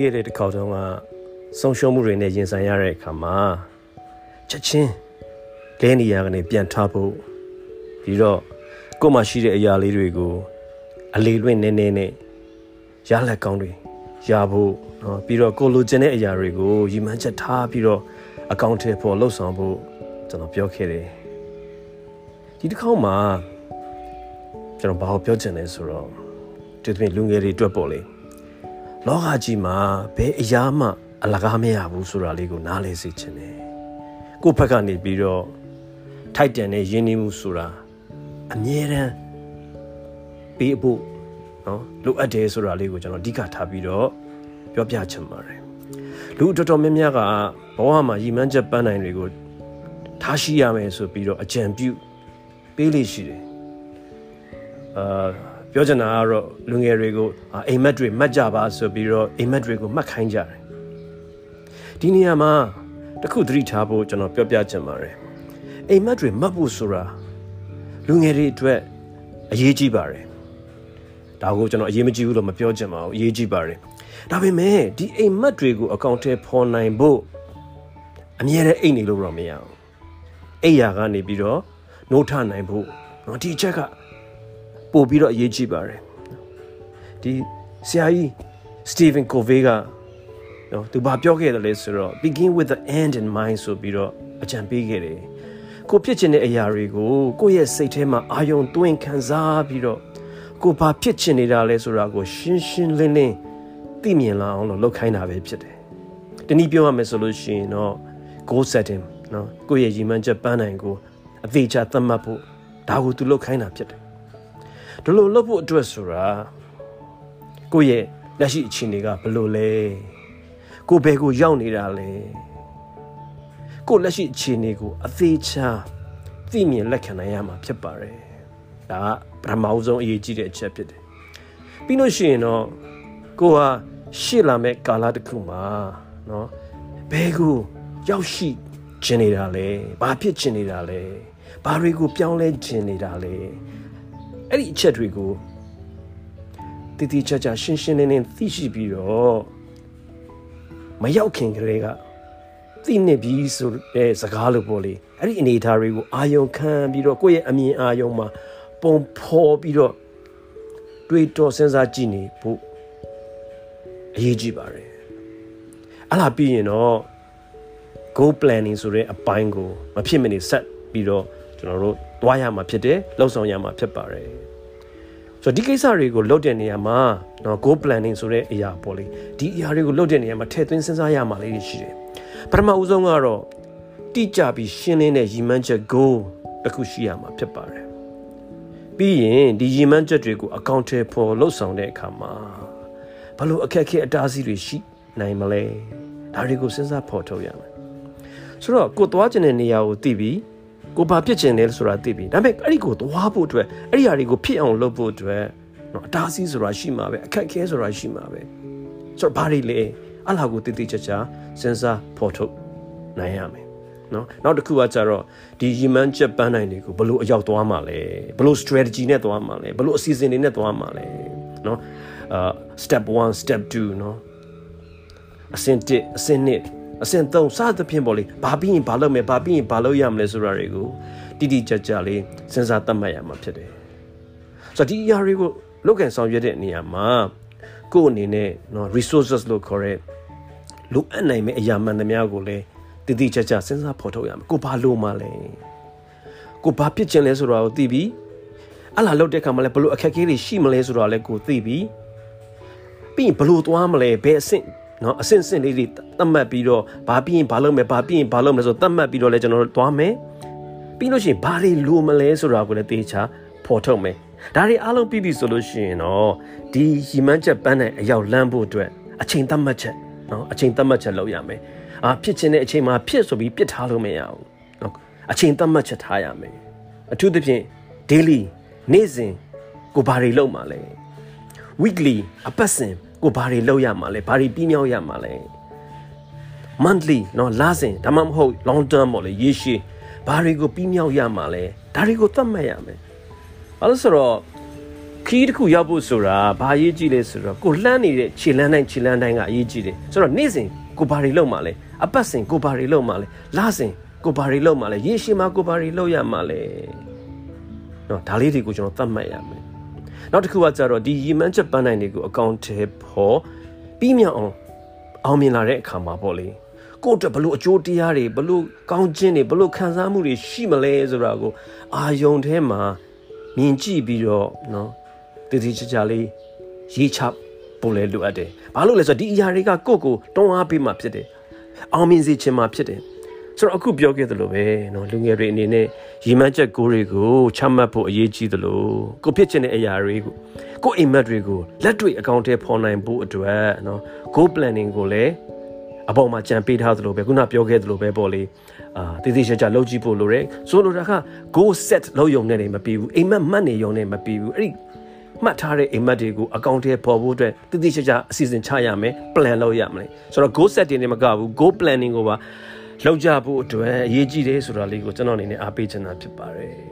ခဲ့တဲ့တစ်ခေါက်တုန်းကဆုံးရှုံးမှုတွေနဲ့ရင်ဆိုင်ရတဲ့အခါမှာချက်ချင်းလဲနေရကနေပြန်ထဖို့ပြီးတော့ကိုယ်မှရှိတဲ့အရာလေးတွေကို အလေလွင့်နေနေနဲ့ရလက်ကောင်းတွေရဖို့နော်ပြီးတော့ကိုလိုချင်တဲ့အရာတွေကိုရည်မှန်းချက်ထားပြီးတော့အကောင့်ထဲပေါ်လှုပ်ဆောင်ဖို့ကျွန်တော်ပြောခဲ့တယ်ဒီတစ်ခေါက်မှာကျွန်တော်ဘာကိုပြောချင်လဲဆိုတော့ဒီသမီးလူငယ်တွေအတွက်ပေါ့လေ လောကကြီးမှာဘယ်အရာမှ အလကားမရဘူးဆိုတာလေးကိုနားလည်စေချင်တယ်ကိုယ့်ဘက်ကနေပြီးတော့ထိုက်တန်တဲ့ယဉ်ကျေးမှုဆိုတာအမြဲတမ်းပေးဖို့နော်လိုအပ်တယ်ဆိုတာလေးကိုကျွန်တော်အဓိကထားပြီးတော့ပြောပြချင်ပါတယ်လူတော်တော်များများကဘဝမှာရည်မှန်းချက်ပန်းနိုင်တွေကိုထားရှိရမယ်ဆိုပြီးတော့အကြံပြုပေးလိရှိတယ်အာ ပြောချင်တာကတော့လူငယ်တွေကိုအိမ်မက်တွေမှတ်ကြပါဆိုပြီးတော့အိမ်မက်တွေကိုမှတ်ခိုင်းကြတယ်ဒီနေရာမှာတခုသတိထားဖို့ကျွန်တော်ပြောပြချင်ပါတယ်အိမ်မက်တွေမှတ်ဖို့ဆိုတာလူငယ်တွေအတွက်အရေးကြီးပါတယ်ဒါကိုကျွန်တော်အရေးမကြီးဘူးလို့မပြောချင်ပါဘူးအရေးကြီးပါတယ်ဒါပေမဲ့ဒီအိမ်မက်တွေကိုအကောင့်ထဲပေါ်နိုင်ဖို့အမြဲတမ်းအိတ်နေလို့တော့မရဘူးအိယာကနေပြီးတော့နိုးထနိုင်ဖို့နော်ဒီချက်က ပို့ပြီးတော့အရေးကြီးပါတယ်ဒီဆရာကြီး Stephen Covey ကနော်သူဘာပြောခဲ့တယ်လဲဆိုတော့ begin with the end in mind ဆိုပြီးတော့အကြံပေးခဲ့တယ်ကိုဖြစ်ချင်တဲ့အရာတွေကိုကိုယ့်ရဲ့စိတ်ထဲမှာအာယုံသွင်းခံစားပြီးတော့ကိုဘာဖြစ်ချင်နေတာလဲဆိုတာကိုရှင်းရှင်းလင်းလင်းသိမြင်လာအောင်လို့လုပ်ခိုင်းတာပဲဖြစ်တယ်။တနည်းပြောရမယ်ဆိုလို့ရှိရင်တော့ goal setting နော်ကိုယ့်ရဲ့ရည်မှန်းချက်ပန်းနိုင်ကိုအသေးချာသတ်မှတ်ဖို့ဒါကိုသူလုပ်ခိုင်းတာဖြစ်တယ်။ ဒီလိုလုပ်ဖို့အတွက်ဆိုတာကိုယ့်ရဲ့လက်ရှိအခြေအနေကဘယ်လိုလဲ။ကိုယ်ဘယ်ကိုရောက်နေတာလဲ။ကိုယ့်လက်ရှိအခြေအနေကိုအသေးချာသိမြင်လက်ခံနိုင်ရမှာဖြစ်ပါတယ်။ဒါကပထမအဆုံးအရေးကြီးတဲ့အချက်ဖြစ်တယ်။ပြီးလို့ရှိရင်တော့ကိုဟာရှေ့လာမဲ့ကာလတစ်ခုမှာเนาะဘဲကိုရောက်ရှိခြင်းနေတာလဲဘာဖြစ်ခြင်းနေတာလဲဘာတွေကိုပြောင်းလဲခြင်းနေတာလဲ အဲ့ဒီအချက်တွေကိုတည်တည်ချာချာရှင်းရှင်းလင်းလင်းသိရှိပြီးတော့မရောက်ခင်ကလေးကသိနေပြီဆိုတဲ့စကားလိုပေါ့လေအဲ့ဒီအနေအထားတွေကိုအာယုံခံပြီးတော့ကိုယ့်ရဲ့အမြင်အာယုံမှာပုံဖော်ပြီးတော့တွေးတောစဉ်းစားကြည့်နေဖို့အရေးကြီးပါတယ်အဲ့လာပြီးရင်တော့ goal planning ဆိုတဲ့အပိုင်းကို မဖြစ်မနေဆက်ပြီးတော့ ကျွန်တော်တို့တွားရမှာဖြစ်တယ်လှုပ်ဆောင်ရမှာဖြစ်ပါတယ်ဆိုတော့ဒီကိစ္စတွေကိုလုပ်တဲ့နေရာမှာနော် goal planning ဆိုတဲ့အရာပေါ့လေဒီအရာတွေကိုလုပ်တဲ့နေရာမှာထည့်သွင်းစဉ်းစားရမှာလေးရှိတယ်ပထမဦးဆုံးကတော့တိကျပြီးရှင်းလင်းတဲ့ရည်မှန်းချက် goal တစ်ခုရှိရမှာဖြစ်ပါတယ်ပြီးရင်ဒီရည်မှန်းချက်တွေကိုအကောင့်ထဲပေါ်လှုပ်ဆောင်တဲ့အခါမှာဘလို့အခက်အခဲအတားအဆီးတွေရှိနိုင်မလဲဒါတွေကိုစဉ်းစားဖော်ထုတ်ရမယ်ဆိုတော့ကိုသွားကျင်တဲ့နေရာကိုသိပြီး ကိုဘာဖြစ်ချင်လဲဆိုတာသိပြီဒါပေမဲ့အဲ့ဒီကိုသွားဖို့အတွက်အဲ့ဒီအရာတွေကိုဖြစ်အောင်လုပ်ဖို့အတွက်နော်အတားဆီးဆိုတာရှိမှာပဲအခက်အခဲဆိုတာရှိမှာပဲဆိုတော့ဘာတွေလဲအလားကိုတည်တည်ချာချာစဉ်းစားဖော်ထုတ်နိုင်ရမယ်နော်နောက်တစ်ခုကကြတော့ဒီရီမန်ချက်ပန်းနိုင်တွေကိုဘလို့အရောက်သွားမှာလဲဘလို့ strategy နဲ့သွားမှာလဲဘလို့အစီအစဉ်တွေနဲ့သွားမှာလဲနော်အာ step 1 step 2နော်အဆင့်1အဆင့်2 အဆင့်၃စသဖြင့်ပေါ့လေဘာပြီးရင်ဘာလုပ်မယ်ဘာပြီးရင်ဘာလုပ်ရမလဲဆိုတာတွေကိုတိတိကျကျလေးစဉ်းစားသတ်မှတ်ရမှာဖြစ်တယ်ဆိုတော့ဒီအရာတွေကိုလုပ်ကင်ဆောင်ရွက်တဲ့နေရာမှာကိုယ့်အနေနဲ့နော် resources လို့ခေါ်တဲ့လိုအပ်နိုင်မယ့်အရာမှန်သမျှကိုလည်းတိတိကျကျစဉ်းစားဖော်ထုတ်ရမယ်ကိုဘာလို့မှလဲကိုဘာဖြစ်ချင်လဲဆိုတာကိုသိပြီးအလားလောက်တဲ့အခါမှာလည်းဘလို့အခက်အခဲတွေရှိမလဲဆိုတာလည်းကိုသိပြီးပြီးရင်ဘလို့သွားမလဲဘယ်အဆင့် နော်အဆင့်ဆင့်လေးတွေသတ်မှတ်ပြီးတော့ဘာပြီးရင်ဘာလုပ်မယ်ဘာပြီးရင်ဘာလုပ်မယ်ဆိုသတ်မှတ်ပြီးတော့လည်းကျွန်တော်တို့သွားမယ်ပြီးလို့ရှိရင်ဘာတွေလိုမလဲဆိုတာကိုလည်းသေချာဖော်ထုတ်မယ်ဒါတွေအားလုံးပြီးပြီဆိုလို့ရှိရင်တော့ဒီရီမန်းချက်ပန်းနိုင်အရောက်လမ်းဖို့အတွက်အချိန်သတ်မှတ်ချက်နော်အချိန်သတ်မှတ်ချက်လုပ်ရမယ်အာဖြစ်ခြင်းတဲ့အချိန်မှာဖြစ်ဆိုပြီးပြစ်ထားလို့မရဘူးနော်အချိန်သတ်မှတ်ချက်ထားရမယ်အထူးသဖြင့် daily နေ့စဉ်ကိုဘာတွေလုပ်မှာလဲ weekly အပတ်စဉ် ကိုဘာတွေလုပ်ရမှာလဲဘာတွေပြီးမြောက်ရမှာလဲ monthly เนาะလစဉ်ဒါမှမဟုတ် long term ပေါ့လေရေရှည်ဘာတွေကိုပြီးမြောက်ရမှာလဲဒါတွေကိုသတ်မှတ်ရမယ်ဘာလို့ဆိုတော့ ခီးတစ်ခုရောက်ဖို့ဆိုတာဘာအရေးကြီးလဲဆိုတော့ကိုလှမ်းနေတဲ့ခြေလန်းတိုင်းခြေလန်းတိုင်းကအရေးကြီးတယ်ဆိုတော့နေ့စဉ်ကိုဘာတွေလုပ်မှလဲအပတ်စဉ်ကိုဘာတွေလုပ်မှလဲလစဉ်ကိုဘာတွေလုပ်မှလဲရေရှည်မှာကိုဘာတွေလုပ်ရမှလဲနော်ဒါလေးတွေကိုကျွန်တော်သတ်မှတ်ရမယ် နောက်တစ်ခုကကြတော့ဒီရီမန်းချက်ပန်းနိုင်တွေကိုအကောင့်ထဲပေါ်ပြီးမြောက်အောင်အောင်မြင်လာတဲ့အခါမှာပေါ့လေကိုယ့်အတွက်ဘလို့အကျိုးတရားတွေဘလို့ကောင်းခြင်းတွေဘလို့ခံစားမှုတွေရှိမလဲဆိုတာကိုအာယုံထဲမှာမြင်ကြည့်ပြီးတော့နော်တည်တည်ချာချာလေးရေးချပို့လဲလိုအပ်တယ်။ဘာလို့လဲဆိုတော့ဒီအရာတွေကကိုယ့်ကိုတွန်းအားပေးမှဖြစ်တယ်။အောင်မြင်စေချင်မှဖြစ်တယ်။ ဆိုတော့အခုပြောခဲ့သလိုပဲနော်လူငယ်တွေအနေနဲ့ရီမန်းချက်ကိုတွေကိုချမှတ်ဖို့အရေးကြီးသလိုကိုဖြစ်ချင်တဲ့အရာတွေကိုကိုအိမ်မက်တွေကိုလက်တွေ့အကောင့်ထဲပေါ်နိုင်ဖို့အတွက်နော် goal planning ကိုလည်းအပေါ်မှာကြံပေးထားသလိုပဲခုနပြောခဲ့သလိုပဲပေါ့လေအာတည်တည်ချာချာလုပ်ကြည့်ဖို့လိုတယ်ဆိုလိုတာက goal set လုပ်ရုံနဲ့နေမပြီးဘူးအိမ်မက်မှတ်နေရုံနဲ့မပြီးဘူးအဲ့ဒီမှတ်ထားတဲ့အိမ်မက်တွေကိုအကောင့်ထဲပေါ်ဖို့အတွက်တည်တည်ချာချာအစီအစဉ်ချရမယ် plan လုပ်ရမယ်ဆိုတော့ goal set တင်နေမကဘူး goal planning ကိုပါ လောက်ကြဖို့အတွက်အရေးကြီးတယ်ဆိုတာလေးကိုကျွန်တော်အနေနဲ့အားပေးချင်တာဖြစ်ပါတယ်